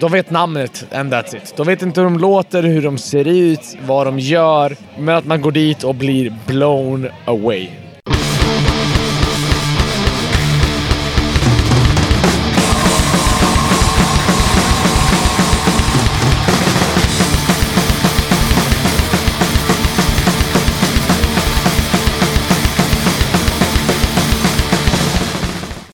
De vet namnet and that's it. De vet inte hur de låter, hur de ser ut, vad de gör. Men att man går dit och blir blown away.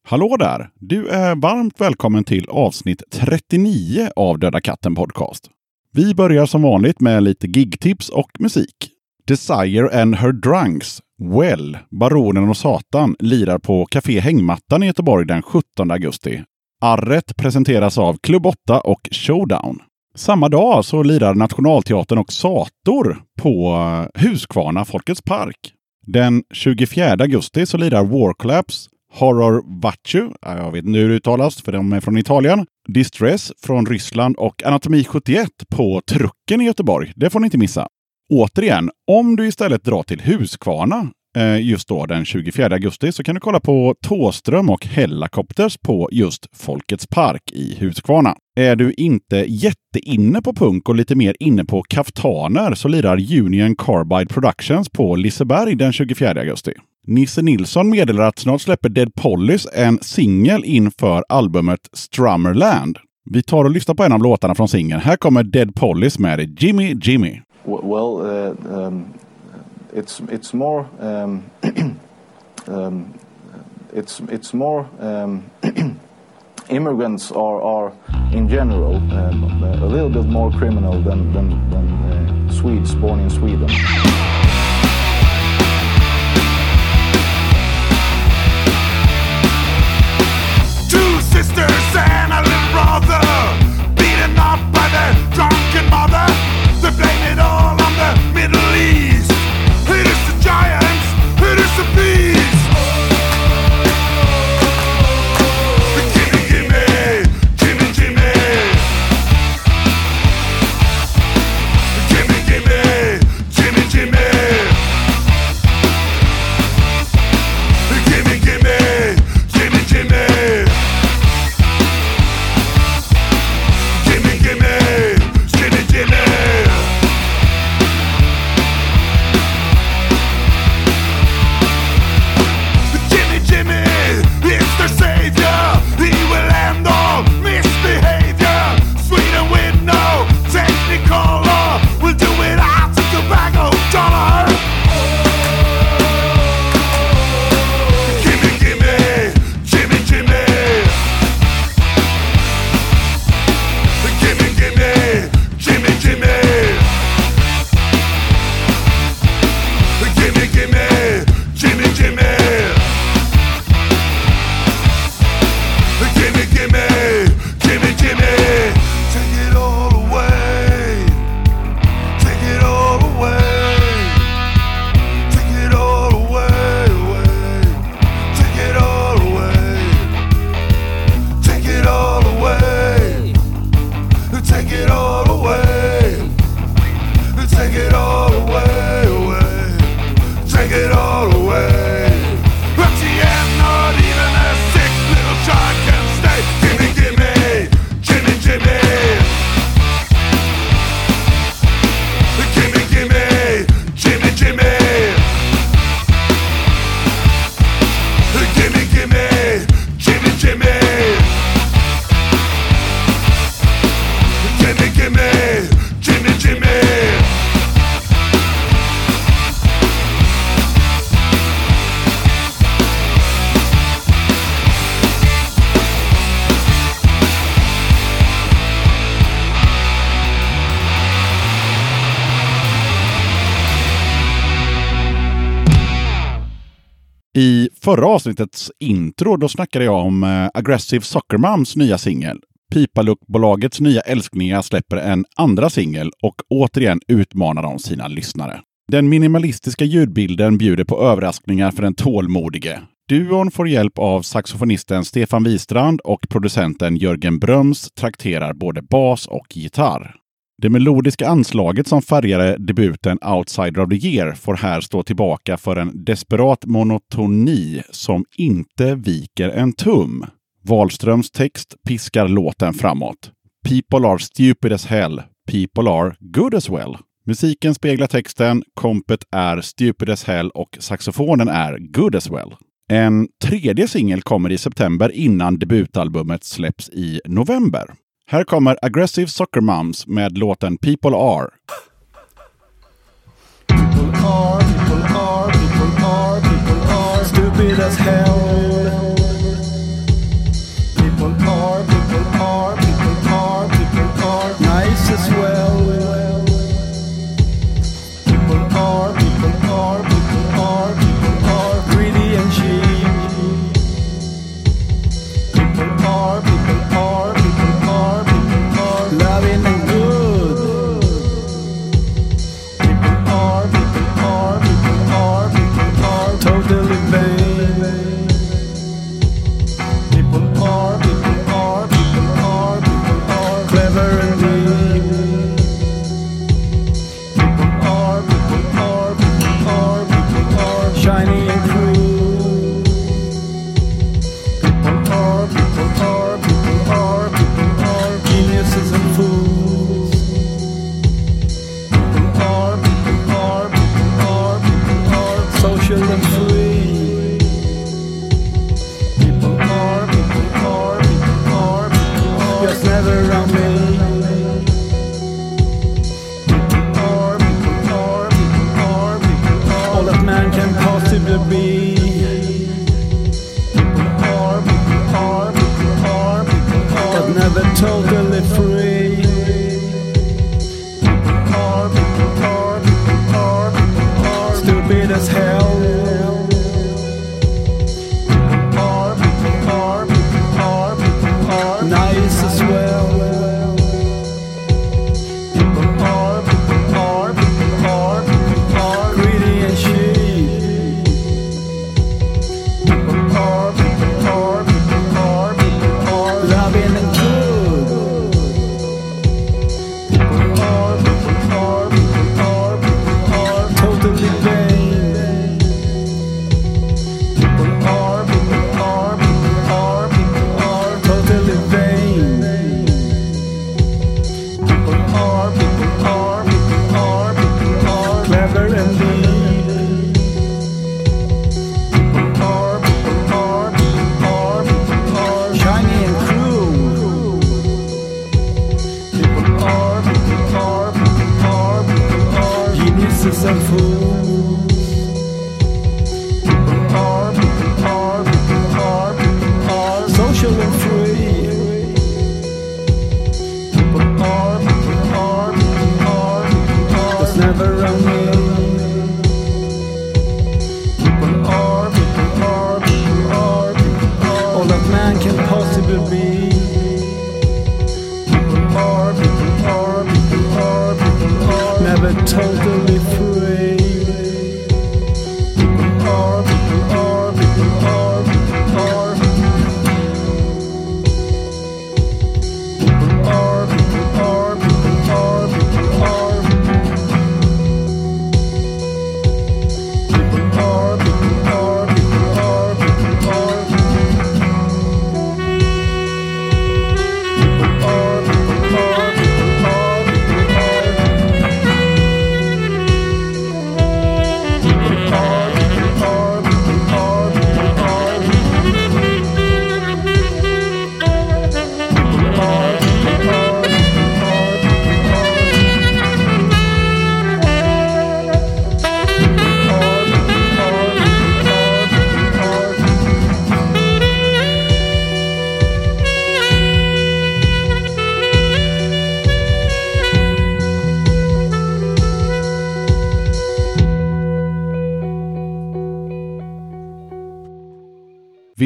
Hallå där! Du är varmt välkommen till avsnitt 39 av Döda katten Podcast. Vi börjar som vanligt med lite gigtips och musik. Desire and her drunks, Well, Baronen och Satan lirar på Café Hängmattan i Göteborg den 17 augusti. Arret presenteras av Klubb 8 och Showdown. Samma dag så lirar Nationalteatern och Sator på eh, Huskvarna Folkets Park. Den 24 augusti så lirar War Collapse Horror Vachu, jag vet inte hur det uttalas för de är från Italien. Distress från Ryssland och Anatomi 71 på Trucken i Göteborg. Det får ni inte missa. Återigen, om du istället drar till Huskvarna eh, just då den 24 augusti så kan du kolla på Tåström och Hellacopters på just Folkets Park i Huskvarna. Är du inte jätteinne på punk och lite mer inne på kaftaner så lirar Union Carbide Productions på Liseberg den 24 augusti. Nisse Nilsson meddelar att snart släpper Dead Pollys en singel inför albumet Strummerland. Vi tar och lyssnar på en av låtarna från singeln. Här kommer Dead Pollys med Jimmy Jimmy. Well, uh, um, it's it's more um, um, it's it's more um, immigrants are are in general um, a little bit more criminal than than, than uh, Swedes born in Sweden. Sisters avsnittets intro då snackade jag om eh, Aggressive Soccer Moms nya singel. Pipaluck-bolagets nya älsklingar släpper en andra singel och återigen utmanar de sina lyssnare. Den minimalistiska ljudbilden bjuder på överraskningar för den tålmodige. Duon får hjälp av saxofonisten Stefan Wistrand och producenten Jörgen Bröms trakterar både bas och gitarr. Det melodiska anslaget som färgade debuten Outsider of the Year får här stå tillbaka för en desperat monotoni som inte viker en tum. Wahlströms text piskar låten framåt. People are stupid as hell. People are good as well. Musiken speglar texten, kompet är stupid as hell och saxofonen är good as well. En tredje singel kommer i september innan debutalbumet släpps i november. Här kommer Aggressive Soccer Moms med låten People Are. People are, people are, people are, people are stupid as hell Totally free.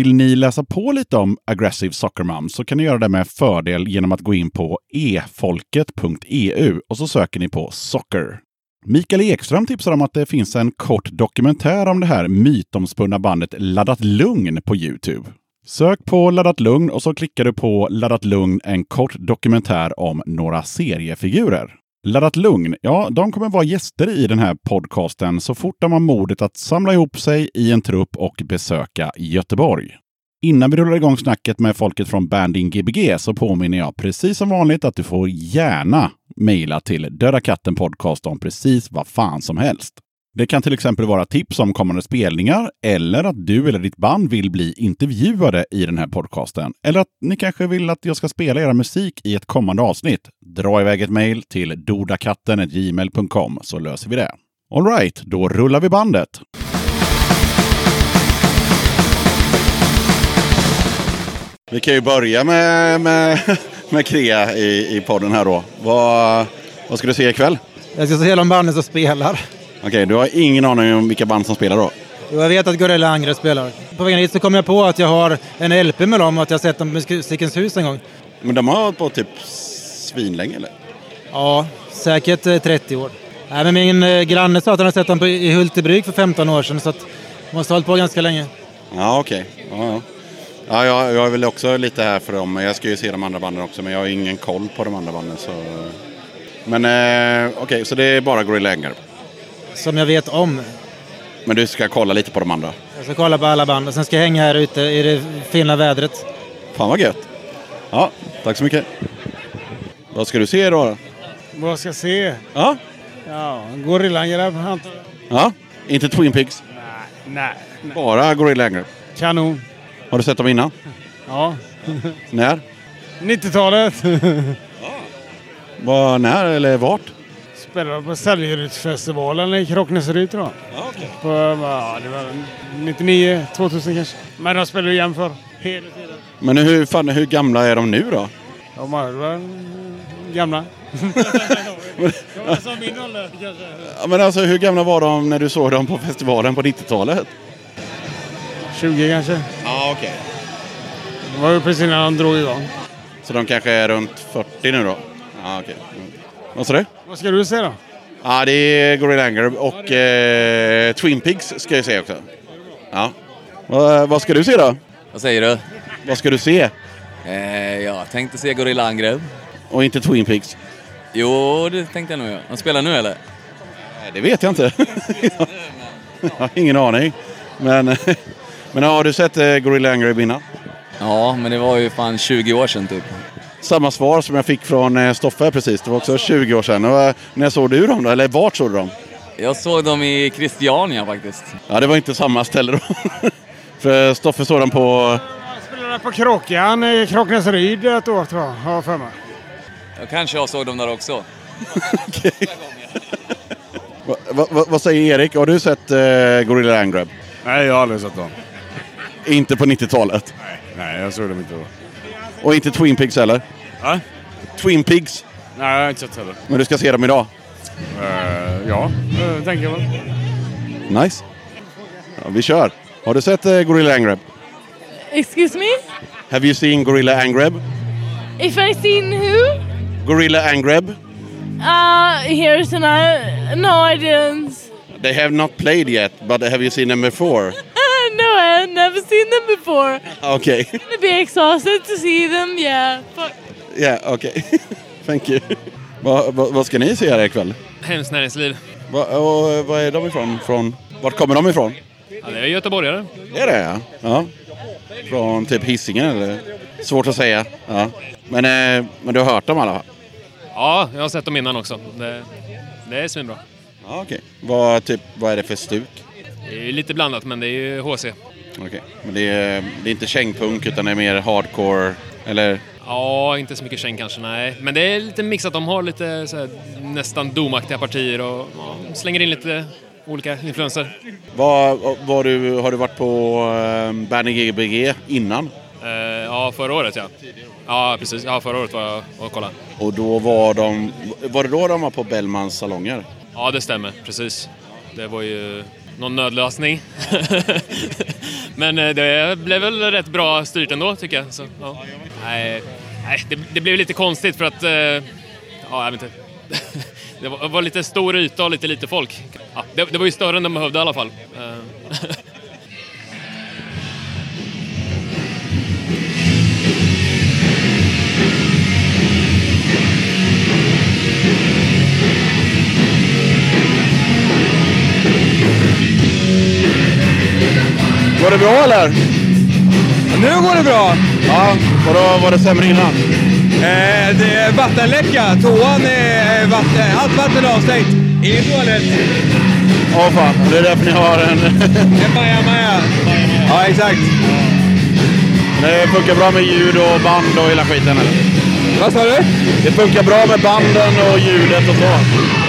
Vill ni läsa på lite om Aggressive Soccer Mom så kan ni göra det med fördel genom att gå in på efolket.eu och så söker ni på Soccer. Mikael Ekström tipsar om att det finns en kort dokumentär om det här mytomspunna bandet Laddat Lugn på Youtube. Sök på Laddat Lugn och så klickar du på Laddat Lugn, en kort dokumentär om några seriefigurer. Laddat Lugn, ja, de kommer vara gäster i den här podcasten så fort de har modet att samla ihop sig i en trupp och besöka Göteborg. Innan vi rullar igång snacket med folket från Bandin Gbg så påminner jag precis som vanligt att du får gärna mejla till Döda katten podcast om precis vad fan som helst. Det kan till exempel vara tips om kommande spelningar eller att du eller ditt band vill bli intervjuade i den här podcasten. Eller att ni kanske vill att jag ska spela era musik i ett kommande avsnitt. Dra iväg ett mejl till dodakatten.gmail.com så löser vi det. Alright, då rullar vi bandet. Vi kan ju börja med, med, med Krea i, i podden här då. Vad, vad ska du se ikväll? Jag ska se de banden som spelar. Okej, du har ingen aning om vilka band som spelar då? Och Jag vet att Gorilla Angre spelar. På vägen hit så kom jag på att jag har en LP med dem och att jag sett dem på Musikens hus en gång. Men de har hållit på typ svinlänge eller? Ja, säkert eh, 30 år. Nej, men min eh, granne sa att han har sett dem på, i Hultebruk för 15 år sedan så att de måste ha hållit på ganska länge. Ja, okej. Ja, ja. ja jag, jag är väl också lite här för dem. Jag ska ju se de andra banden också, men jag har ingen koll på de andra banden. Så... Men eh, okej, så det är bara Gorilla Anger. Som jag vet om. Men du ska kolla lite på de andra. Jag ska kolla på alla band och sen ska jag hänga här ute i det fina vädret. Fan vad gött. Ja, tack så mycket. Vad ska du se idag då? Vad ska jag se? Ja? Ja, Gorillangrepp antar jag. Ja? Inte Twin Pigs? Nej, nej. Bara Gorilla. Kanon. Har du sett dem innan? Ja. När? 90-talet. Var, när eller vart? Spelade på Säljerydsfestivalen i Krocknesryd tror jag. Ja, okay. På, ja, det var 99, 2000 kanske. Men de spelade igen för hela tiden. Men hur, fan, hur gamla är de nu då? De var gamla. Som min ålder kanske. Ja, men alltså hur gamla var de när du såg dem på festivalen på 90-talet? 20 kanske. Ja, okej. Det var ju precis när de drog igång. Så de kanske är runt 40 nu då? Ja, okej. Mm. Vad sa du? Vad ska du se då? Ja, det är Gorilla Anger och eh, Twin Pigs ska jag se också. Ja. Vad, vad ska du se då? Vad säger du? Vad ska du se? Eh, jag tänkte se Gorilla Angrepp. Och inte Twin Pigs? Jo, det tänkte jag nog. De spelar nu eller? Nej, det vet jag inte. jag har ingen aning. Men, men har du sett eh, Gorilla Anger innan? Ja, men det var ju fan 20 år sedan typ. Samma svar som jag fick från eh, Stoffe precis. Det var också 20 år sedan. Och, eh, när såg du dem då? Eller vart såg du dem? Jag såg dem i Christiania faktiskt. Ja, det var inte samma ställe då. För Stoffe såg dem på... Jag spelade på Kråkan i Krocknesryd ett år tror jag, har för mig. Kanske jag såg dem där också. Va, va, va, vad säger Erik? Har du sett eh, Gorilla Angrab? Nej, jag har aldrig sett dem. Inte på 90-talet. Nej, jag såg dem inte då. Och inte Twin Pigs heller? Va? Twin Pigs? Nej, jag har inte sett heller. Men du ska se dem idag? Uh, ja, uh, tänker jag väl. Nice. Ja, vi kör. Har du sett eh, Gorilla Angrab? Excuse me? Have you seen Gorilla Angrab? If I seen who? Gorilla Angrab? Uh, here's an I... No, I didn't. They have not played yet, but have you seen them before? No, I have never seen them before. Okay. I'd be exhausted to see them, yeah. Fuck. Yeah, okay. Thank you. Vad va, vad ska ni se här ikväll? Hemskt näringsliv. Va, och, vad är de ifrån? Från, vart kommer de ifrån? Ja, det är göteborgare. Det är det ja. ja. Från typ Hisingen eller? Svårt att säga. Ja. Men, eh, men du har hört dem i alla fall? Ja, jag har sett dem innan också. Det, det är svinbra. Ja, okej. Vad, typ, vad är det för stuk? Det är lite blandat, men det är ju HC. Okej. Men det är, det är inte kängpunk utan det är mer hardcore? Eller? Ja, inte så mycket käng kanske, nej. Men det är lite mixat. De har lite så här, nästan domaktiga partier och ja, slänger in lite olika influenser. Vad, vad du, har du varit på eh, Banning GBG innan? Eh, ja, förra året ja. Ja, precis. Ja, förra året var jag och kollade. Och då var de... Var det då de var på Bellmans salonger? Ja, det stämmer. Precis. Det var ju någon nödlösning. Men eh, det blev väl rätt bra styrt ändå, tycker jag. Så, ja. Nej, det, det blev lite konstigt för att... Eh, ja, jag vet inte. Det var, var lite stor yta och lite lite folk. Ja, det, det var ju större än de behövde i alla fall. Eh, Var det bra eller? Nu går det bra. Ja, och då var det sämre innan? Eh, det är vattenläcka. Toan är vatten, allt vatten är avstängt. Ingen toalett. Ja, fan. Det är därför ni har en... En bajamaja. Ja, exakt. Det funkar bra med ljud och band och hela skiten, eller? Vad sa du? Det funkar bra med banden och ljudet och så.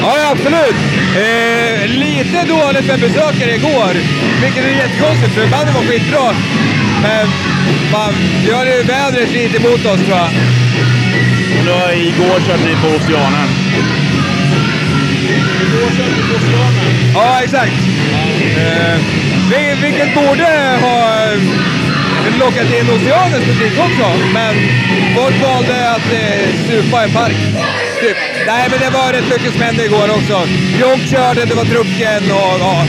Ja, ja absolut. Eh, lite dåligt med besökare igår, vilket är jättekonstigt för bandet var skitbra. Men fan, vi har ju vädret lite emot oss tror jag. Men då, igår körde ni på Oceanen. Ja, exakt. Eh, vil- vilket borde ha eh, lockat in Oceanens publik också, men folk valde att eh, supa i en park. Typ. Nej, men det var rätt mycket som hände igår också. Jonk körde, det var drucken och ja,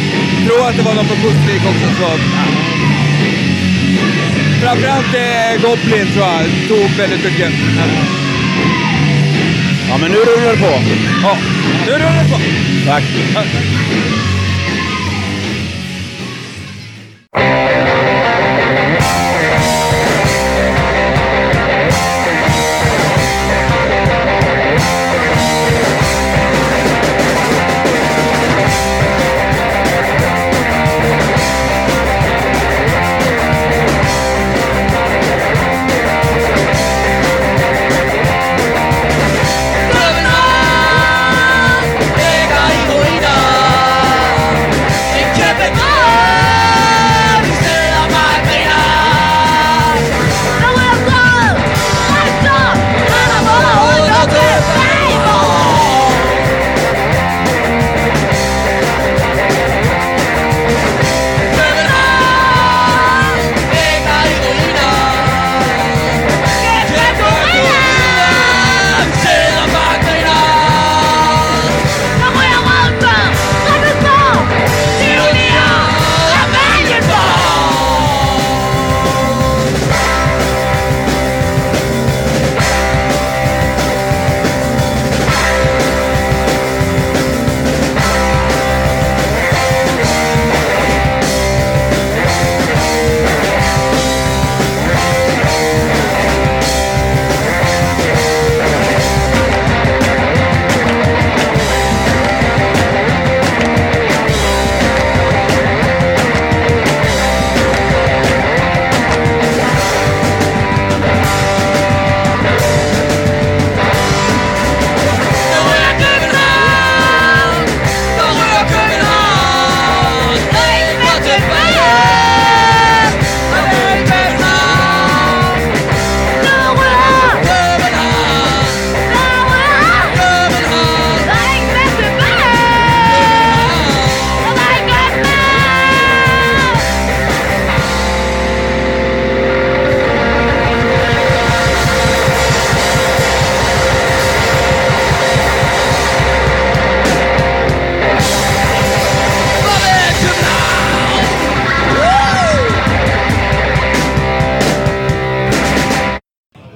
tror att det var någon på Pustervik också. Så, ja. Framförallt eh, Goblin tror jag tog väldigt mycket. Ja, men nu rullar det på. Ja, nu rullar det på. Tack. Ja,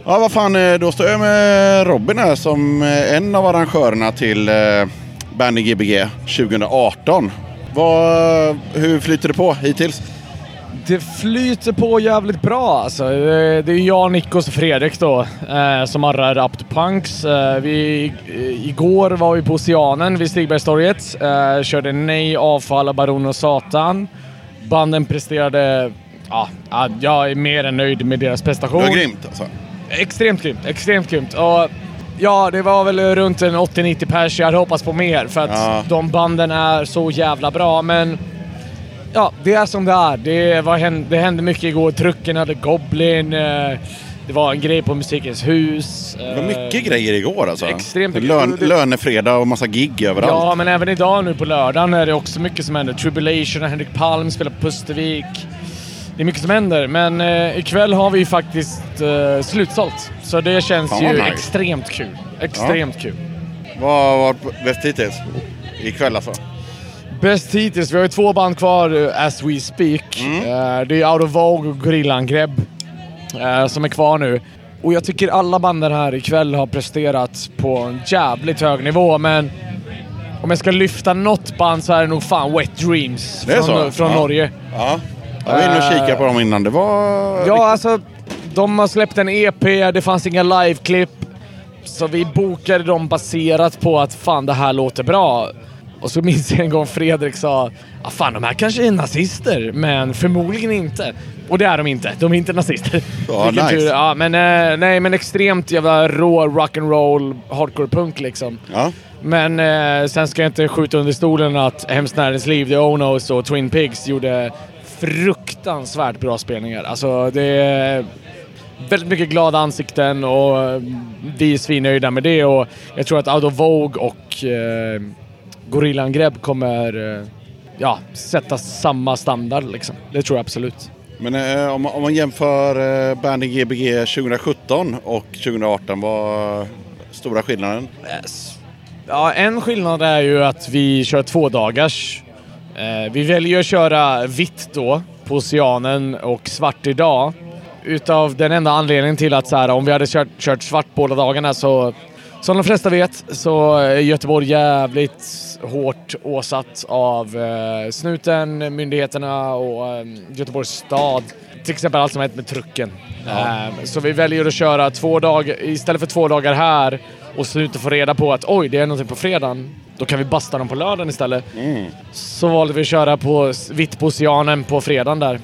vad fan, eh, då står jag med Robin här som eh, en av arrangörerna till eh, Bandy Gbg 2018. Vad, hur flyter det på hittills? Det flyter på jävligt bra alltså. Det är jag, Nikos och Fredrik då som arrar Up to Punks. Vi, igår var vi på Oceanen vid Stigbergstorget. Körde Nej, Avfall, Baron och Satan. Banden presterade... Ja, ja, jag är mer än nöjd med deras prestation. Det var grymt alltså. Extremt grymt, extremt grymt. Och ja, det var väl runt en 80-90 pers. Jag hade hoppats på mer för att Ja. de banden är så jävla bra. Men ja, det är som det är. Det, var, det hände mycket igår. Trucken hade Goblin. eh, Det var en grej på Musikens hus. Det var mycket grejer igår alltså. Extremt mycket. Lön, lönefredag och massa gig överallt. Ja, men även idag nu på lördagen är det också mycket som händer. Tribulation och Henrik Palm spelar på Pustervik. Det är mycket som händer, men eh, ikväll har vi faktiskt eh, slutsålt. Så det känns Fan, ju nice. extremt kul. Extremt kul. Vad har varit bäst hittills? Ikväll alltså? Bäst hittills, vi har ju två band kvar eh, as we speak. Mm. Eh, det är Out of Vogue och Gorillangrepp eh, som är kvar nu. Och jag tycker alla banden här ikväll har presterat på en jävligt hög nivå, men om jag ska lyfta något band så är det nog fan Wet Dreams från, från Ja. Norge. Ja. Jag var inne och Eh, kikade på dem innan. Det var... Ja, alltså de har släppt en EP, det fanns inga liveklipp. Så vi bokade dem baserat på att fan det här låter bra. Och så minns jag en gång Fredrik sa ah, fan de här kanske är nazister, men förmodligen inte. Och det är de inte. De är inte nazister. Vilken nice. tur. Ja, men, eh, nej, men extremt jävla rå rock'n'roll hardcore punk liksom. Ja. Men eh, sen ska jag inte skjuta under stolen att Hemskt Näringsliv, The Onos och Twin Pigs gjorde fruktansvärt bra spelningar. Alltså det är väldigt mycket glada ansikten och eh, vi är svinnöjda med det och jag tror att Out of Vogue och eh, Gorillaangrepp kommer eh, ja, sätta samma standard liksom. Det tror jag absolut. Men eh, om, man- om man jämför eh, bandet Gbg 2017 och 2018, vad stora skillnaden? Ja, en skillnad är ju att vi kör två dagars. Eh, vi väljer att köra vitt då på Oceanen och svart idag. Utav den enda anledningen till att så här, om vi hade kört, kört svart båda dagarna så, som de flesta vet, så är Göteborg jävligt hårt åsatt av eh, snuten, myndigheterna och eh, Göteborgs stad. Till exempel allt som hänt med trucken. Eh, så vi väljer att köra två dagar, istället för två dagar här och snuten får reda på att oj, det är någonting på fredagen. Då kan vi basta dem på lördagen istället. Så valde vi att köra på vitt på Oceanen på fredagen där.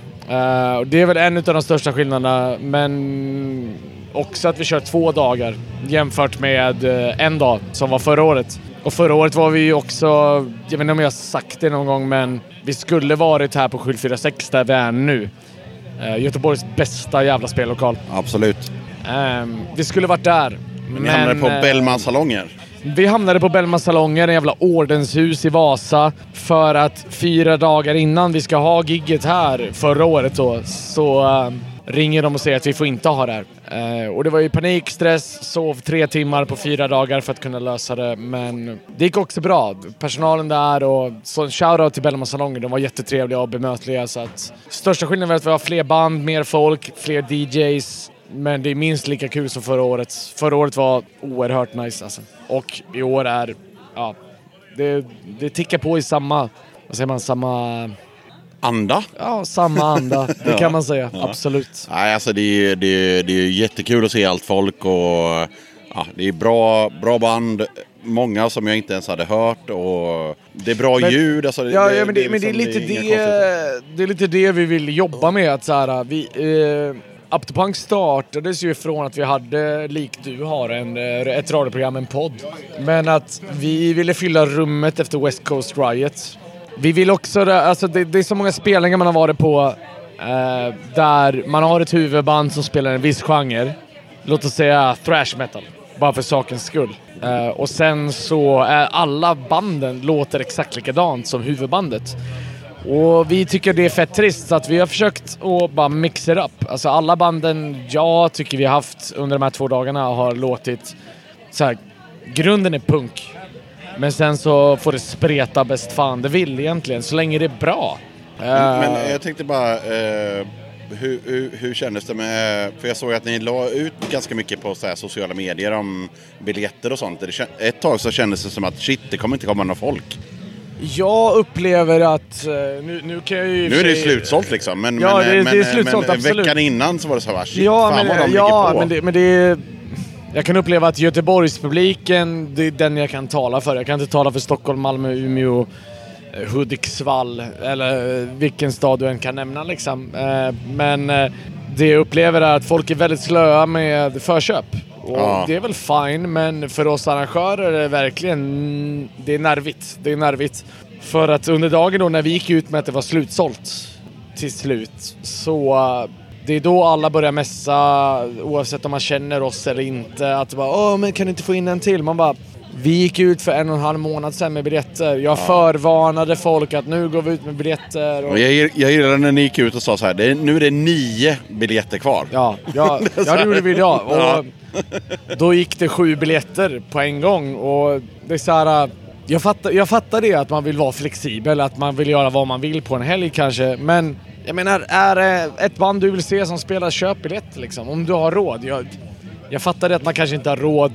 Och det är väl en av de största skillnaderna, men också att vi kör två dagar jämfört med eh, en dag som var förra året. Och förra året var vi ju också, jag vet inte om jag har sagt det någon gång, men vi skulle varit här på 746 där vi är nu. Eh, Göteborgs bästa jävla spellokal. Absolut. Ehm, vi skulle varit där. Men ni hamnade på eh, Bellmans salonger. vi hamnade på Bellmans salonger, en jävla ordenshus i Vasa. För att fyra dagar innan vi ska ha gigget här förra året då, så eh, ringer de och säger att vi får inte ha det här. Eh, och det var ju panik, stress, sov tre timmar på fyra dagar för att kunna lösa det. Men det gick också bra. Personalen där och så en shoutout till Bellmans salonger. De var jättetrevliga och bemötliga. Så att största skillnaden är att vi har fler band, mer folk, fler DJs. Men det är minst lika kul som förra året. Förra året var oerhört nice alltså. Och i år är, ja, det, det tickar på i samma, vad säger man, samma... Anda? Ja, samma anda. Det Ja. kan man säga. Ja. Absolut. Nej, alltså det är, det, är, det är jättekul att se allt folk och ja, det är bra, bra band. Många som jag inte ens hade hört och det är bra Men- ljud. Alltså, Ja, ja men, det, men det är liksom- lite det, det är lite det vi vill jobba med. Att så här, vi, eh, Up to Punk startades ju från att vi hade, lik du har, en, eh, ett radioprogram, en podd. Men att vi ville fylla rummet efter West Coast Riot. Vi vill också, alltså det, det är så många spelningar man har varit på eh, där man har ett huvudband som spelar en viss genre. Låt oss säga thrash metal, bara för sakens skull. Eh, och sen så är alla banden låter exakt likadant som huvudbandet. Och vi tycker det är fett trist så att vi har försökt att bara mixa upp. Alltså alla banden jag tycker vi har haft under de här två dagarna har låtit så här, grunden är punk. Men sen så får det spreta bäst fan det vill egentligen, så länge det är bra. Men, men Eh, jag tänkte bara, eh, hur, hur, hur kändes det med... För jag såg att ni la ut ganska mycket på så här sociala medier om biljetter och sånt. Ett tag så kändes det som att shit, det kommer inte komma några folk. Jag upplever att... eh, Nu, nu kan jag ju Nu är det sig- slutsålt liksom. Men, Ja, men, det men, det är slutsålt, men absolut. veckan innan så var det så här, shit, ja, fan men, vad de ja, ligger på. men det, men det är... Jag kan uppleva att Göteborgspubliken, det är den jag kan tala för. Jag kan inte tala för Stockholm, Malmö, Umeå, eh, Hudiksvall eller eh, vilken stad du än kan nämna liksom. Eh, Men eh, det jag upplever är att folk är väldigt slöa med förköp. Och Ja. det är väl fine, men för oss arrangörer är det verkligen... Det är nervigt. Det är nervigt. För att under dagen då när vi gick ut med att det var slutsålt till slut, så eh, det är då alla börjar messa, oavsett om man känner oss eller inte. Att det bara åh men kan du inte få in en till? Man bara vi gick ut för en och en halv månad sedan med biljetter. Jag förvarnade folk att nu går vi ut med biljetter. Och jag, jag gillade när ni gick ut och sa så här, det är, nu är det nio biljetter kvar. Ja, ja, ja det gjorde vi idag. Ja. Då gick det sju biljetter på en gång. Och det är så här, jag, fattar, jag fattar det att man vill vara flexibel, att man vill göra vad man vill på en helg kanske. Men jag menar, är det ett band du vill se som spelar, köp biljett liksom. Om du har råd. Jag, jag fattar det att man kanske inte har råd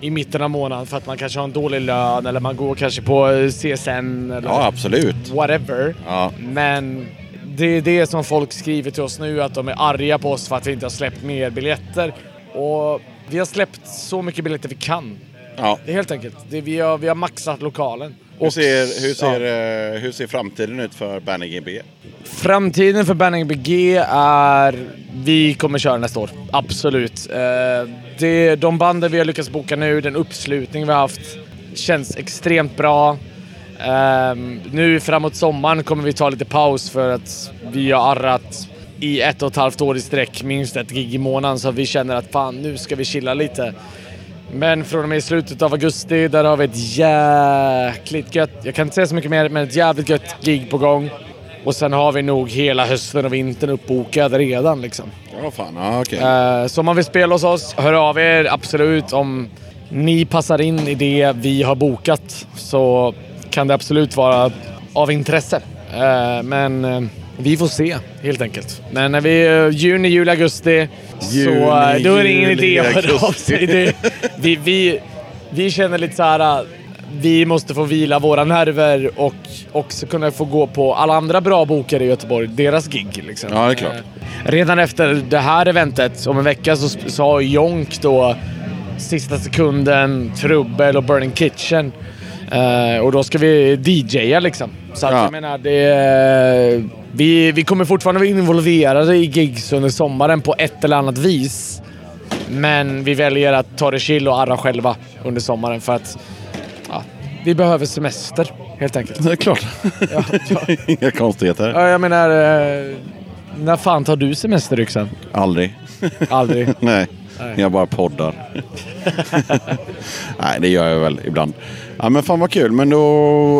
i mitten av månaden för att man kanske har en dålig lön eller man går kanske på CSN eller Ja, absolut. whatever. Ja. Men det är det som folk skriver till oss nu, att de är arga på oss för att vi inte har släppt mer biljetter. Och vi har släppt så mycket biljetter vi kan. Ja. Det är helt enkelt. Det, vi, har, vi har maxat lokalen. Hur Och- ser, hur, ser, ja. eh, hur ser framtiden ut för Banning GB? Framtiden för Banning BG är... Vi kommer köra nästa år. Absolut. Eh, det, de banden vi har lyckats boka nu, den uppslutning vi har haft, känns extremt bra. Ehm, nu framåt sommaren kommer vi ta lite paus för att vi har arrat i ett och ett halvt år i sträck, minst ett gig i månaden, så vi känner att fan, nu ska vi chilla lite. Men från och med slutet av augusti, där har vi ett jäkligt gött, jag kan inte säga så mycket mer, men ett jävligt gött gig på gång. Och sen har vi nog hela hösten och vintern uppbokad redan liksom. Ja, fan. Ja, okej. Eh, så om man vill spela hos oss, hör av er absolut. Om ni passar in i det vi har bokat så kan det absolut vara av intresse. Eh, men eh, vi får se helt enkelt. Men när vi är juni, juli, augusti så eh, då är det ingen idé att höra av sig. Det, vi, vi, vi känner lite så här. eh, Vi måste få vila våra nerver och också kunna få gå på alla andra bra bokare i Göteborg, deras gig. Liksom. Ja, det är klart. Redan efter det här eventet, om en vecka, så, så har Jonk då Sista sekunden, Trubbel och Burning Kitchen. Eh, och då ska vi DJa liksom. Så att Ja. jag menar, det, är- vi, vi kommer fortfarande vara involverade i gigs under sommaren på ett eller annat vis. Men vi väljer att ta det chill och arra själva under sommaren för att ja, vi behöver semester helt enkelt. Det är klart. Ja, ja. Inga konstigheter. Ja, jag menar, eh, när fan tar du semester Yxan? Aldrig. Aldrig. Nej, Nej. jag bara poddar. Nej, det gör jag väl ibland. Ja, men fan vad kul. Men då,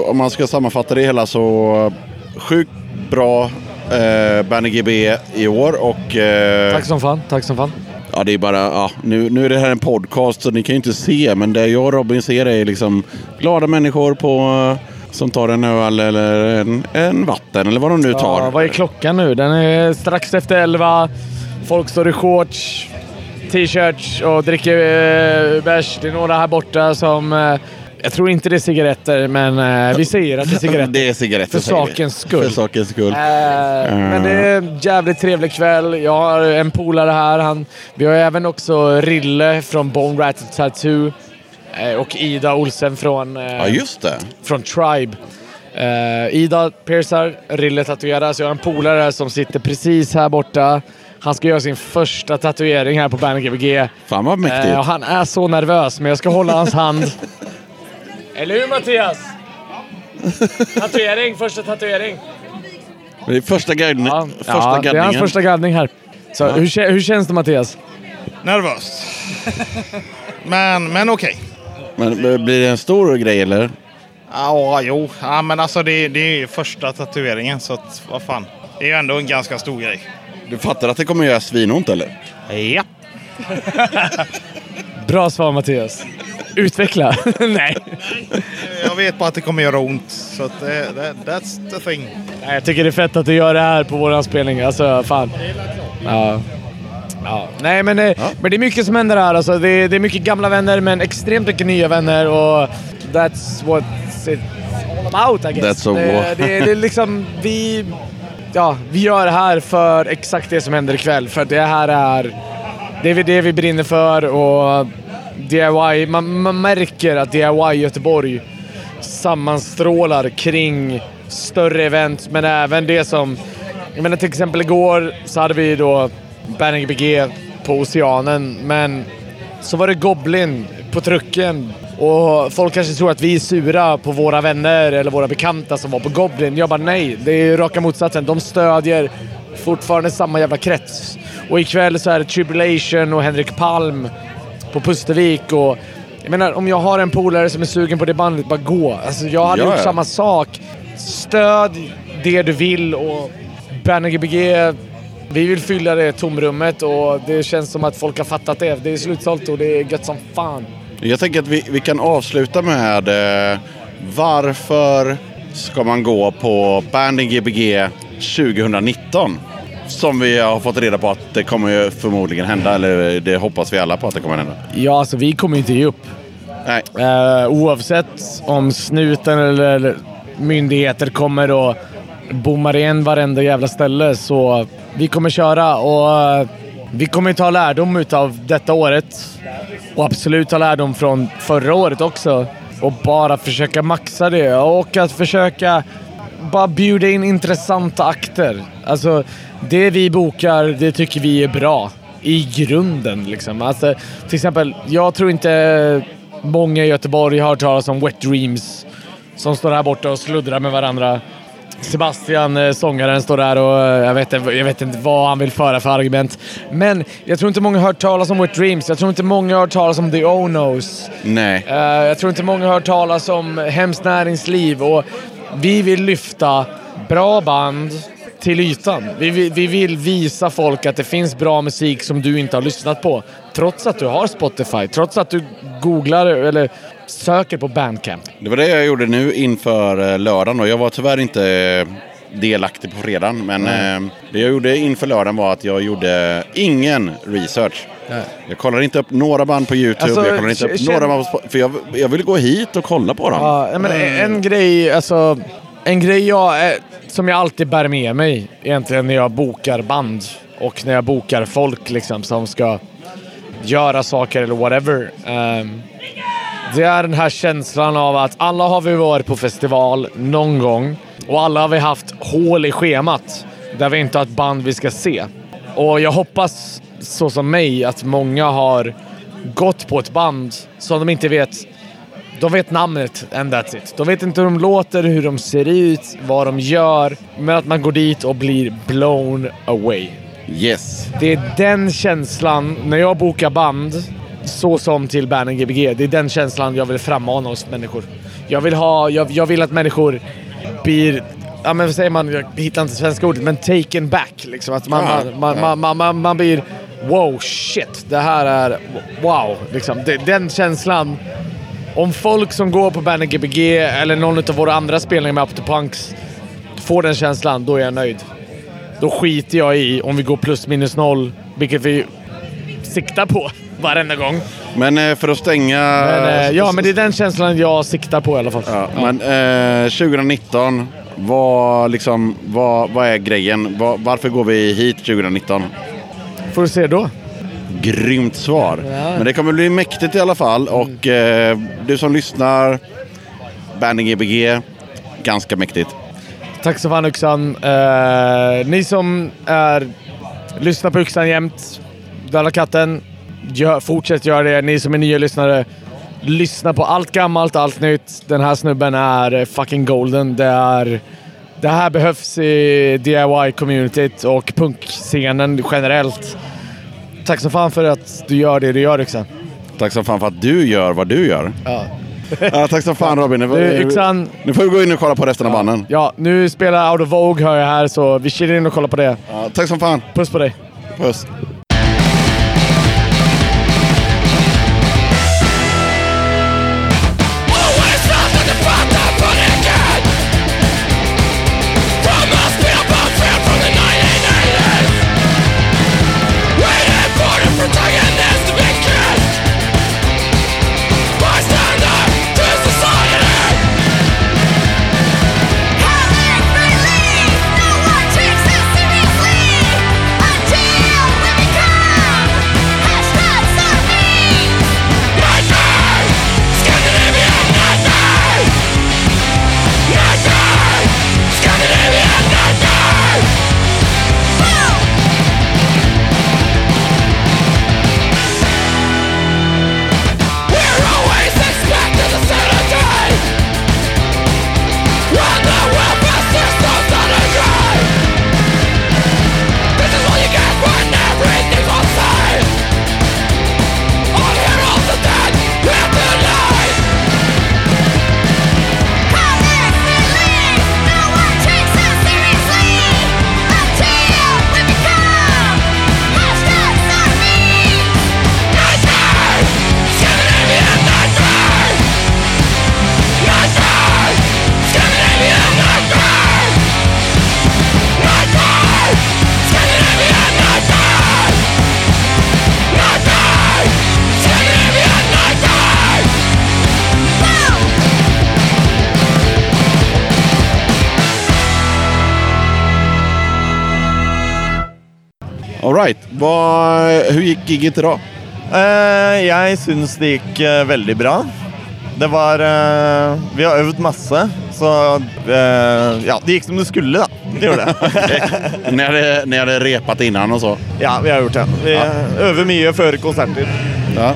om man ska sammanfatta det hela så sjukt bra eh, Banny GB i år och... Eh, Tack som fan, tack som fan. Ja, det är bara, ja, nu, nu är det här en podcast så ni kan ju inte se, men det jag och Robin ser är liksom glada människor på, som tar en öl eller en, en vatten eller vad de nu tar. Ja, vad är klockan nu? Den är strax efter elva. Folk står i shorts, t-shirts och dricker eh, bärs. Det är några här borta som... Eh, jag tror inte det är cigaretter, men eh, vi säger att det är cigaretter. Det är cigaretter För säger vi. sakens skull. För sakens skull. Eh, Men det är en jävligt trevlig kväll. Jag har en polare här. Han, vi har även också Rille från Bone Rattle Tattoo. eh, Och Ida Olsen från, eh, Ja, just det. från Tribe. Eh, Ida piercar, Rille tatuerar. Så jag har en polare här som sitter precis här borta. Han ska göra sin första tatuering här på Bandet Gbg. Fan vad mäktigt. Eh, och han är så nervös, men jag ska hålla hans hand. Eller hur Mattias? Tatuering, första tatuering. Det är första guiden. första ja, det är hans guidningen. första guidning här. Så, Ja. hur, hur känns det Mattias? Nervöst. men men okej. Men eh, blir det en stor grej eller? Ja, jo. Ja, men alltså det, det är ju första tatueringen så att vad fan. Det är ju ändå en ganska stor grej. Du fattar att det kommer göra svinont eller? Ja. Bra svar Mattias. Utveckla. Nej. Jag vet bara att det kommer göra ont. Så att det, det, that's the thing. Nej, Jag tycker det är fett att du gör det här på våran spelning. Alltså, fan. Ja. Ja. Nej, men, eh, men det är mycket som händer här. Alltså, det, är, det är mycket gamla vänner, men extremt mycket nya vänner. Och that's what it's all about, I guess. That's det, det, det är liksom... Vi, ja, vi gör det här för exakt det som händer ikväll. För det här är... Det är det vi brinner för och DIY, man, man märker att DIY Göteborg sammanstrålar kring större event, men även det som... Jag menar till exempel igår så hade vi då Banning BG på Oceanen, men så var det Goblin på trucken. Och folk kanske tror att vi är sura på våra vänner eller våra bekanta som var på Goblin. Jag bara nej, det är raka motsatsen. De stödjer fortfarande samma jävla krets. Och ikväll så är det Tribulation och Henrik Palm på Pustervik. Och jag menar, om jag har en polare som är sugen på det bandet, bara gå. Alltså, jag hade Ja, gjort ja. samma sak. Stöd det du vill och Banner Gbg, vi vill fylla det tomrummet och det känns som att folk har fattat det. Det är slutsålt och det är gött som fan. Jag tänker att vi, vi kan avsluta med eh, varför ska man gå på Banding Gbg 2019? Som vi har fått reda på att det kommer ju förmodligen hända, eller det hoppas vi alla på att det kommer hända. Ja, alltså vi kommer inte ge upp. Nej. Eh, oavsett om snuten eller myndigheter kommer och bommar igen varenda jävla ställe. Så vi kommer köra och eh, vi kommer ta lärdom utav detta året. Och absolut ta lärdom från förra året också. Och bara försöka maxa det och att försöka bara bjuda in intressanta akter. Alltså, det vi bokar, det tycker vi är bra. I grunden liksom. Alltså, till exempel, jag tror inte många i Göteborg har hört talas om Wet Dreams. Som står här borta och sluddrar med varandra. Sebastian, eh, sångaren, står där och eh, jag vet, inte- jag vet inte vad han vill föra för argument. Men jag tror inte många har hört talas om Wet Dreams. Jag tror inte många har hört talas om The Onos. Nej. Eh, jag tror inte många har hört talas om Hemskt Näringsliv och vi vill lyfta bra band till ytan. Vi, vi, vi vill visa folk att det finns bra musik som du inte har lyssnat på. Trots att du har Spotify, trots att du googlar eller söker på Bandcamp. Det var det jag gjorde nu inför eh, lördagen. Och jag var tyvärr inte eh, delaktig på fredagen. Men eh, det jag gjorde inför lördagen var att jag gjorde ingen research. Nej. Jag kollade inte upp några band på YouTube. Alltså, jag kollade inte upp några band på För jag, jag ville gå hit och kolla på dem. Ja, men en grej, alltså, en grej jag, eh, som jag alltid bär med mig egentligen när jag bokar band och när jag bokar folk liksom som ska göra saker eller whatever. Um, det är den här känslan av att alla har vi varit på festival någon gång och alla har vi haft hål i schemat där vi inte har ett band vi ska se. Och jag hoppas, så som mig, att många har gått på ett band som de inte vet de vet namnet and that's it. De vet inte hur de låter, hur de ser ut, vad de gör. Men att man går dit och blir blown away. Yes. Det är den känslan, när jag bokar band, så som till Banden Gbg, det är den känslan jag vill frammana hos människor. Jag vill, ha, jag, jag vill att människor blir, ja men vad säger man, jag hittar inte svenska ordet, men taken back. Liksom. Att man, Ja, man, man, ja. man, man, man, man blir wow, shit, det här är wow. Liksom. Det, den känslan. Om folk som går på Banden Gbg eller någon av våra andra spelningar med Up Punks får den känslan, då är jag nöjd. Då skiter jag i om vi går plus minus noll, vilket vi siktar på varenda gång. Men eh, för att stänga... Men, eh, ja, men det är den känslan jag siktar på i alla fall. Ja, Men eh, 2019, vad, liksom, vad, vad är grejen? Vad, varför går vi hit 2019? Får du se då. Grymt svar. Ja. Men det kommer bli mäktigt i alla fall. Och eh, du som lyssnar, Banding Gbg, ganska mäktigt. Tack så fan Yxan. Eh, ni som är, lyssnar på Yxan jämt, Döda katten, gör, fortsätt göra det. Ni som är nya lyssnare, lyssna på allt gammalt, allt nytt. Den här snubben är eh, fucking golden. Det, är, det här behövs i DIY-communityt och punkscenen generellt. Tack så fan för att du gör det du gör Yxan. Tack så fan för att du gör vad du gör. Ja. Ja, tack så fan Robin. Du, Yxan. Nu får vi gå in och kolla på resten av banden. Ja, nu spelar Out of Vogue hör jag här, så vi chillar in och kollar på det. Ja, tack som fan. Puss på dig. Puss. Gigget idag? Eh, jeg syns det gikk eh, veldig bra. Det var eh, Vi har øvd masse, så eh, Ja, det gikk som det skulle, da. Det gjorde det. ni, hade, ni hade repat innan och så? ja, vi har gjort det. Vi øver mye før konserter. Ja.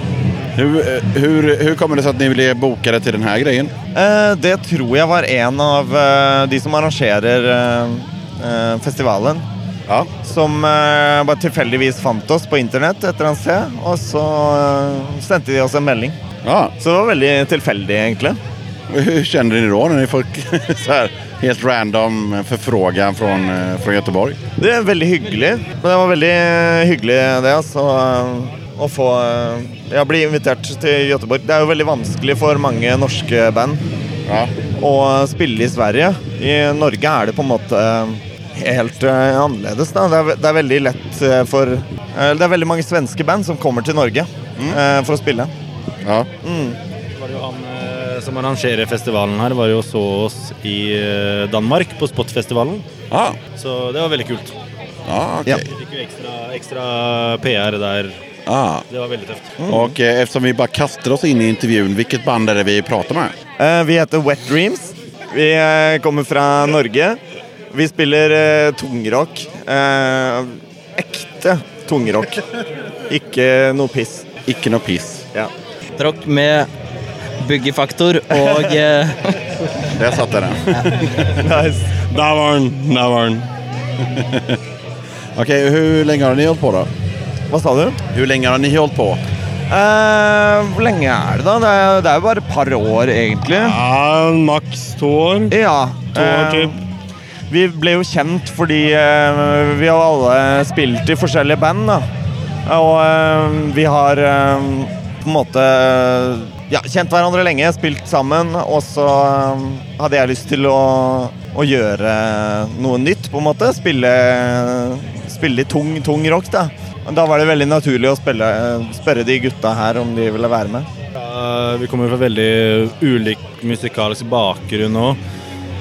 Hur, hur, hur kommer det sig att ni blev bokade till den här grejen? Eh, det tror jeg var en av eh, de som arrangerer eh, eh, festivalen. Som eh, bare tilfeldigvis fant oss på internett et eller annet sted. Og så eh, sendte de oss en melding. Så det var veldig tilfeldig, egentlig. Hur kände ni då när ni fick så här helt random förfrågan från, eh, från Göteborg? Det er veldig hyggelig. Det var veldig hyggelig det, altså. Å få ja, bli invitert til Göteborg. Det er jo veldig vanskelig for mange norske band å spille i Sverige. I Norge er det på en måte helt eh, annerledes. Da. Det, er, ve- det er veldig lett eh, for eh, Det er veldig mange svenske band som kommer til Norge eh, for å spille. Mm. var det jo han som arrangerer festivalen her, var jo og så oss i Danmark på Spotfestivalen. Så det var veldig kult. Ja, Vi fikk jo ekstra, ekstra PR der. Det var veldig tøft. Och eh, eftersom vi bara kastar oss in i intervjun, vilket band är det vi pratar med? Eh, vi heter Wet Dreams. Vi kommer fra Norge. Vi spiller eh, tungrock. Eh, ekte tungrock. Ikke noe piss. Ikke noe piss. Ja. Rock med byggefaktor og eh, Der satt den. nice. Där var den. Där var den. Okej, hur länge har ni hållit på då? Vad sa du? Hur länge har ni hållit på? Eh, hvor lenge er det, da? Det er, det er jo bare et par år, egentlig. Ja, Maks to år. Ja. To år, eh, typ. Vi ble jo kjent fordi eh, vi har alle spilt i forskjellige band. da. Og eh, vi har eh, på en måte ja, kjent hverandre lenge, spilt sammen. Og så eh, hadde jeg lyst til å, å gjøre noe nytt, på en måte. Spille, spille tung, tung rock, da. Da var det veldig naturlig å spille, spørre de gutta her om de ville være med. Ja, vi kommer fra veldig ulik musikalsk bakgrunn òg.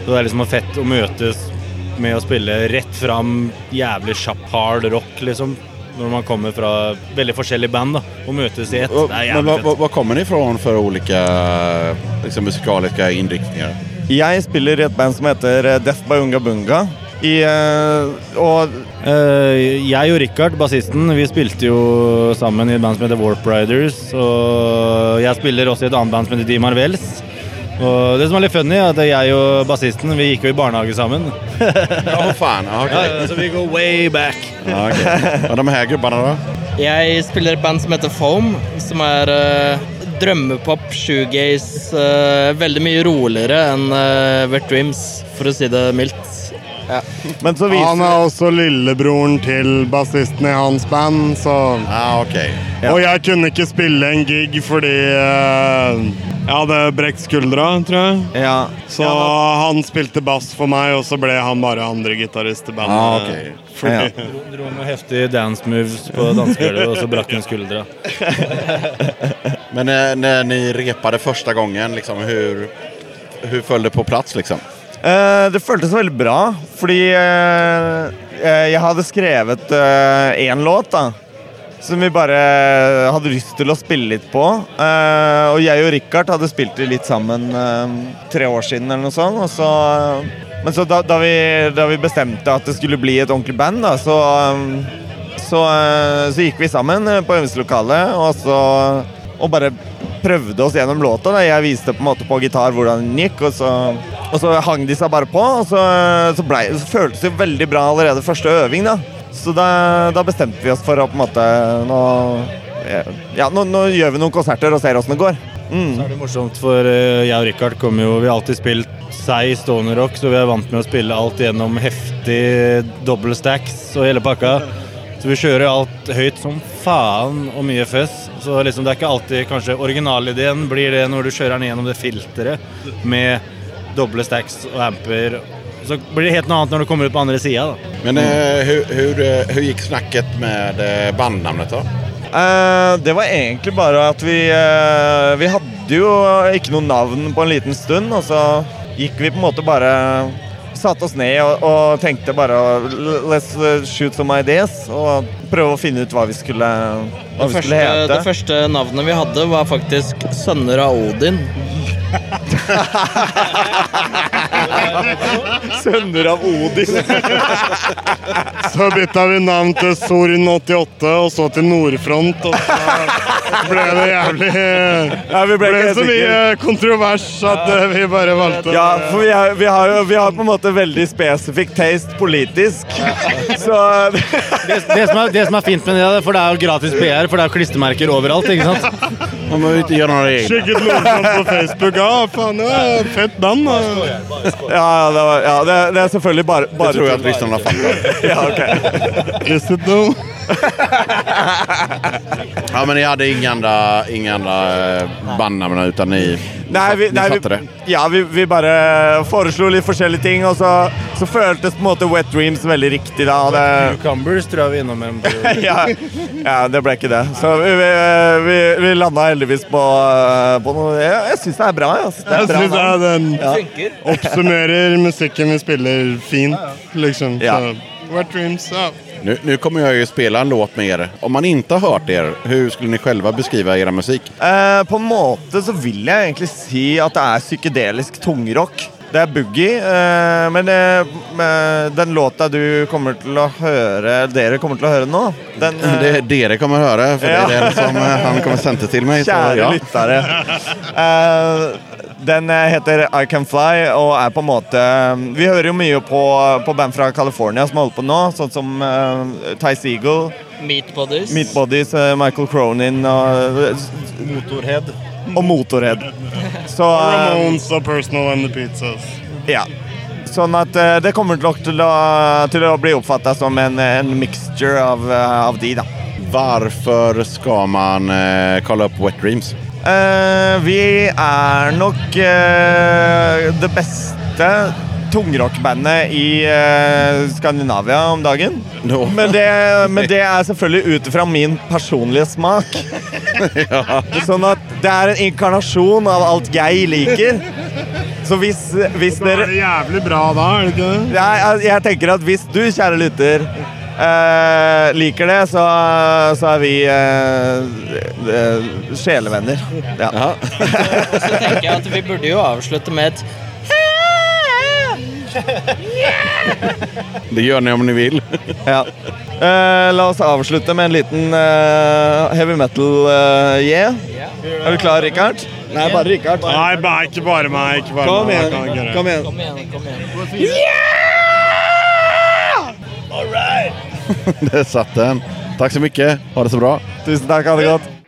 Det er liksom fett å møtes med å spille rett fram jævlig kjapp hard rock, liksom. Når man kommer fra veldig forskjellige band da, og møtes i ett. Det er Men jævlig vad, fett. vad kommer ni ifrån för olika liksom, musikaliska inriktningar? Jeg spiller i et band som heter eh, Death by Unga Bunga. I, eh, og Eh, jeg og Richard, bassisten, vi spilte jo sammen i et band som heter Warp Riders. Og jeg spiller også i et annet band som heter De Marvels. Og det som er litt funny, er at jeg og bassisten vi gikk jo i barnehage sammen. Ja, fan. Ja, okej. Ja, så vi går way back. Ja, okej. Och de här gubbarna då? jeg spiller i et band som heter Foam, som er eh, drømmepop, shoegaze. eh, veldig mye roligere enn uh, Wet Dreams, for å si det mildt. Ja. Men så Han er også lillebroren til bassisten i hans band, så ah, Og jeg kunne ikke spille en gig fordi eh, jeg hadde brekt skuldra, tror jeg. Så han spilte bass for meg, og så ble han bare andre gitarist i bandet. Ah, ok. Fordi, Dro, dro noen heftige dance moves på dansegulvet, og så brakk han skuldra. Men eh, när ni repade första gången, liksom, hur, hur föll det på plats? Liksom? Eh, det føltes veldig bra, fordi eh, eh, jeg hadde skrevet én låt, da. Som vi bare hadde lyst til å spille litt på. Uh, og jeg og Richard hadde spilt det litt sammen uh, tre år siden, eller noe sånt. Og så, men så da, da, vi, da vi bestemte at det skulle bli et ordentlig band, da, så, eh, så, eh, så gikk vi sammen eh, på øvingslokalet og, og bare prøvde oss gjennom låta. Da. Jeg viste på en måte på gitar hvordan den gikk, og så, og så hang de seg bare på. Og så, så, ble, så føltes det jo veldig bra allerede første øving, da. Så da, da bestemte vi oss for å på en måte Nå, eh, ja, nå, nå gjør vi noen konserter og ser åssen det går. Mm. Så er det morsomt, for eh, jeg og Richard kommer jo Vi har alltid spilt seig stående rock, så vi er vant med å spille alt gjennom heftig double stacks og hele pakka. Så vi kjører alt høyt som faen og mye føss. Så liksom det er ikke alltid kanskje originalideen blir det når du kjører den gjennom det filteret med doble stacks og amper. Så blir det helt noe annet når du kommer ut på andre sida, da. Men eh, hur, hur, eh, hur gick snacket med eh, bandnamnet då? Eh, det var egentlig bare at vi eh, Vi hadde jo ikke noe navn på en liten stund, og så gikk vi på en måte bare satte oss ned og, og tenkte bare "L- Let's shoot some ideas. Og prøve å finne ut hva vi skulle, hva Det vi første, skulle hete. det første navnet vi hadde, var faktisk Sønner av Odin. Sønner av Odin. Så bytta vi navn til Sorin 88, og så til Nordfront. Og så ble det jævlig Ja, vi ble ble ikke helt så mye kontrovers at eh, vi bare valgte Ja, for vi, er, vi, har, jo- vi har på en måte veldig spesifikk taste politisk. Så Det, det, som er, det som er fint med det, for det er jo gratis PR, for det er jo klistremerker overalt. ikke sant? Man behöver inte göra några egna. Sjekket Nordfront på Facebook. Ja, faen, det er fett band. Ja, det, var, ja det, det er selvfølgelig bare, bare Det tror jag att lyssnarna fattar. Ja, ok. Is it though? Ja, men ni hade inga andra, inga andra eh, bandnamn utan ni, Nei, vi, nei, det? vi, ja, vi, vi bare foreslo litt forskjellige ting, og så, så føltes på en måte Wet Dreams veldig riktig da. Det, Cucumbers tror jeg vi innom en ja, ja, det ble ikke det. Så vi, vi, vi, vi landa heldigvis på, på noe Jeg, jeg syns det er bra. Jeg, synes det er Jeg bra syns navn. den Ja. oppsummerer musikken vi spiller, fint. liksom. Ja. Så, Wet Dreams, ja. Nu, nu kommer jag ju spela en låt med er. Om man inte har hört er, hur skulle ni själva beskriva era musik? Eh, på en måte så vil jeg egentlig si at det er psykedelisk tungrock. Det er boogie, eh, men eh, den låta du kommer til å høre Dere kommer til å høre nå den, eh, Det är det det kommer höra, för det Ja. är den som eh, han kommer sända till mig. Kjære ja. lyttere. Eh, den eh, heter I Can Fly og er på en måte Vi hører jo mye på, på band fra California som holder på nå, sånn som uh, Ty Seagull, Meat Bodies. Meat Bodies, eh, Michael Cronin og Motorhead. Og Motorhead. Så eh, Ramones og Personal and the Pizzas. Ja. Sånn at eh, det kommer nok til å, til å bli oppfatta som en, en mixture av, eh, av de, da. Varför ska man eh, kolla upp Wet Dreams? Eh, vi er nok eh, det beste tungrockbandet i eh, Skandinavia om dagen. Men, det, men det er selvfølgelig ut fra min personlige smak. Sånn at det er en inkarnasjon av alt jeg liker. Så hvis, hvis Da er dere det jævlig bra da, er det ikke det? jeg, jeg, jeg tenker at hvis du, kjære lytter, eh, liker det, så, så er vi eh, eh, sjelevenner. Ja. Så tenker jeg at vi burde jo avslutte med et Det gör ni om ni vill. ja. Eh, la oss avslutte med en liten eh, heavy metal-yeah. Er du klar, Rikard? Nei, bare Rikard. Nei, bare, ikke bare meg. Ikke bare Kom det. kom igjen. Kom igjen, kom Där satt den. Tack så mycket. Ha det så bra. Tusen tack, ha det gott.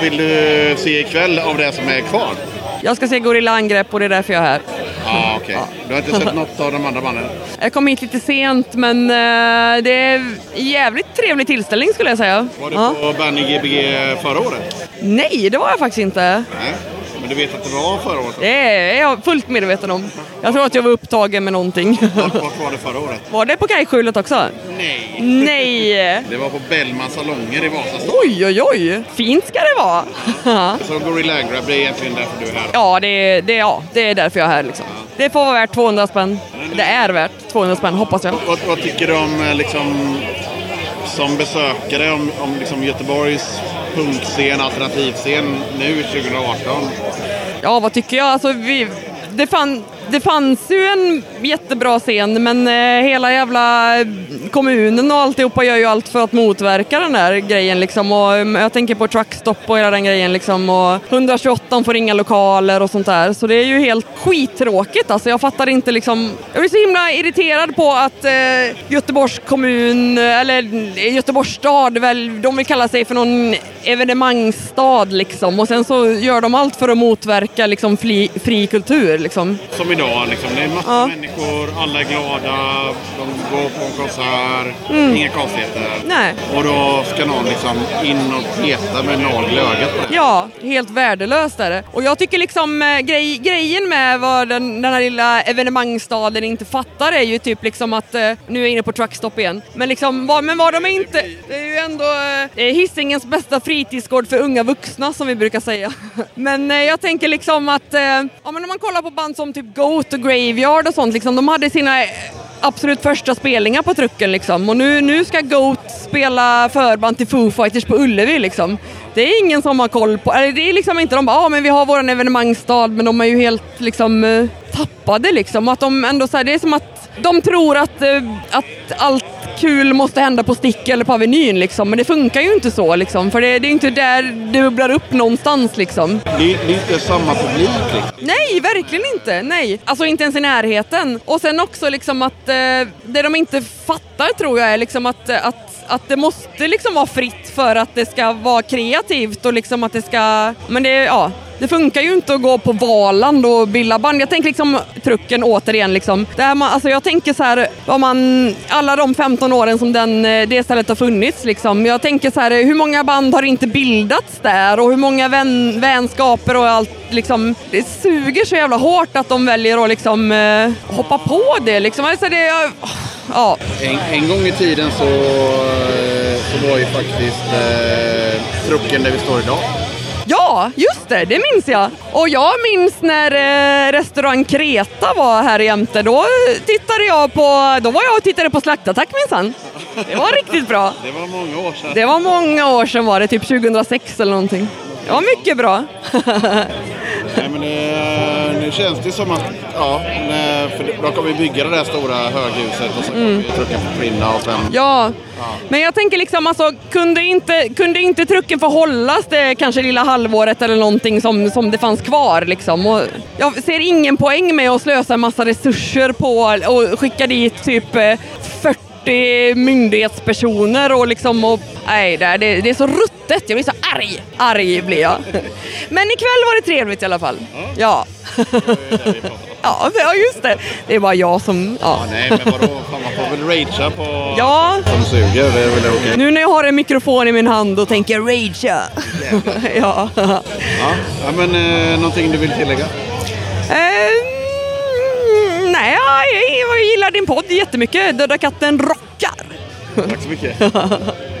Vad vill du se ikväll av det som är kvar? Jag ska se Gorilla Angrepp och det är därför jag är här. Ja, okej. Du har inte sett något av de andra banden? Jag kom hit lite sent men eh, det är en jävligt trevlig tillställning skulle jag säga. Var du Ja. på Bandy Gbg förra året? Nej, det var jag faktiskt inte. Nej. Men du vet att det var förra året? Det är jag fullt medveten om. Jag tror att jag var upptagen med någonting. Vart var det förra året? Var det på Kajskjulet också? Nej. Nej! Det var på Bellmans salonger i Vasastan. Oj, oj, oj! Fint ska det vara! Så Gorilla Grab, det är egentligen därför du är här? Ja, det är, det, är- ja, det är därför jag är här liksom. Det får vara värt 200 spänn. Det är värt 200 spänn, hoppas jag. Vad, vad tycker du om eh, liksom, som besökare om, om liksom Göteborgs punkscen, alternativscen nu 2018? Ja, vad tycker jag? Alltså, vi, det, fan det fanns ju en jättebra scen, men eh, hela jävla kommunen och alltihopa gör ju allt för att motverka den där grejen liksom. Och, mm, jag tänker på truckstop och hela den grejen liksom. Och 128 får inga lokaler och sånt där. Så det är ju helt skittråkigt alltså. Jag fattar inte liksom. Jag blir så himla irriterad på att eh, Göteborgs kommun, eller eh, Göteborgs stad, väl, de vill kalla sig för någon evenemangsstad liksom. Och sen så gör de allt för att motverka liksom fri, fri kultur liksom. Som idag, liksom. det är massor Ja. människor, alla är glada, de går på en konsert, Mm. inga konstigheter. Nej. Och då ska någon liksom in och peta med nagel i ögat på det. Ja, helt värdelöst är det. Och jag tycker liksom eh, grej, grejen med vad den, den här lilla evenemangsstaden inte fattar är ju typ liksom att, eh, nu är jag inne på truckstop igen, men liksom vad, men vad de är inte, det är ju ändå eh, Hisingens bästa fritidsgård för unga vuxna som vi brukar säga. Men eh, jag tänker liksom att, ja men om man kollar på band som typ Goat och Graveyard och sånt liksom, de hade sina eh, absolut första spelningar på trucken liksom. Och nu, nu ska Goat spela förband till Foo Fighters på Ullevi liksom. Det är ingen som har koll på, eller det är liksom inte de bara, ja men vi har våran evenemangsstad men de är ju helt liksom eh, tappade liksom. Att de ändå så här, det är som att de tror att, eh, att allt kul måste hända på Stick eller på Avenyn liksom. Men det funkar ju inte så liksom. För det, det är inte där det bubblar upp någonstans liksom. Det är, det är inte samma publik liksom. Nej, verkligen inte. Nej, alltså inte ens i närheten. Och sen också liksom att eh, det de inte fattar tror jag är liksom att, att, att det måste liksom vara fritt för att det ska vara kreativt och liksom att det ska, men det, ja. Det funkar ju inte att gå på Valand och bilda band. Jag tänker liksom trucken återigen liksom. Där man, alltså jag tänker så här, vad man, alla de 15 åren som den, eh, det stället har funnits liksom. Jag tänker så här, hur många band har inte bildats där och hur många vän, vänskaper och allt liksom. Det suger så jävla hårt att de väljer att liksom eh, hoppa på det liksom. Alltså det, ja. En, en gång i tiden så, så var ju faktiskt eh, trucken där vi står idag. Ja, just det, det minns jag. Och jag minns när eh, restaurang Kreta var här jämte. Då tittade jag på, då var jag och tittade på Slaktattack minsann. Det var riktigt bra. Det var många år sedan. Det var många år sedan var det, typ 2006 eller någonting. Det var mycket bra. Nej, men det, nu känns det som att, ja, för de kommer ju bygga det där stora höghuset och så kommer Mm. trucken försvinna och sen... Ja, men jag tänker liksom alltså, kunde inte, kunde inte trucken få hållas det kanske lilla halvåret eller någonting som, som det fanns kvar liksom? Och jag ser ingen poäng med att slösa en massa resurser på och skicka dit typ eh, 40 myndighetspersoner och liksom och, nej, det, är- det, är så ruttet. Jag blir så arg. Arg blir jag. Men ikväll var det trevligt i alla fall. Ja. Ja, ja just det. Det är bara jag som... Ja. Nej, men vadå? Fan, man får väl ragea på Ja. som suger. Det är väl okej. Nu när jag har en mikrofon i min hand och tänker jag ragea. ja. Ja, ja, men eh, någonting du vill tillägga? Ehm, nej, jag, jag gillar din podd jättemycket. Döda katten rockar. Tack så mycket.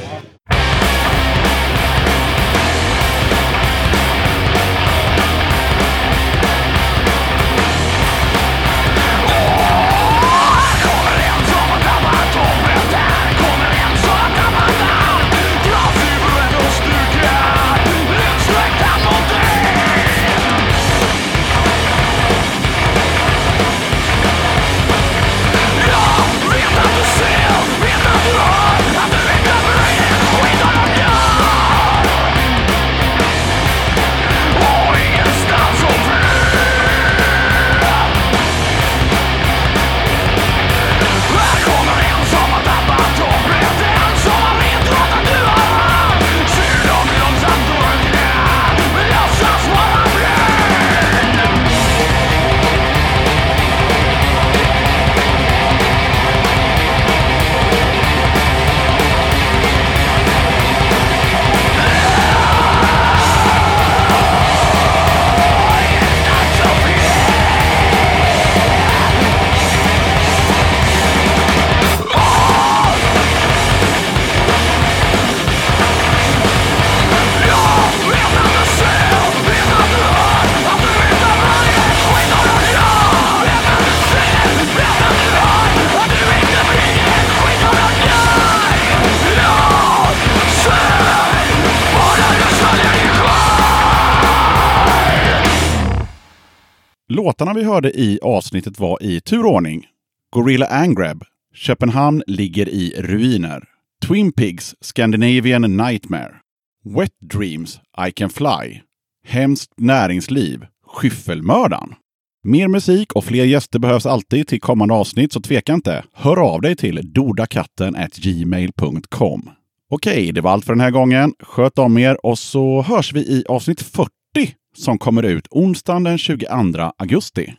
vi hörde i avsnittet var i turordning. Gorilla Angrab, Köpenhamn ligger i ruiner. Twin Pigs, Scandinavian Nightmare. Wet Dreams, I Can Fly. Hemskt näringsliv, Skyffelmördaren. Mer musik och fler gäster behövs alltid till kommande avsnitt, så tveka inte. Hör av dig till dodakatten gmail.com. Okej, det var allt för den här gången. Sköt om er och så hörs vi i avsnitt 40 som kommer ut onsdagen den 22 augusti.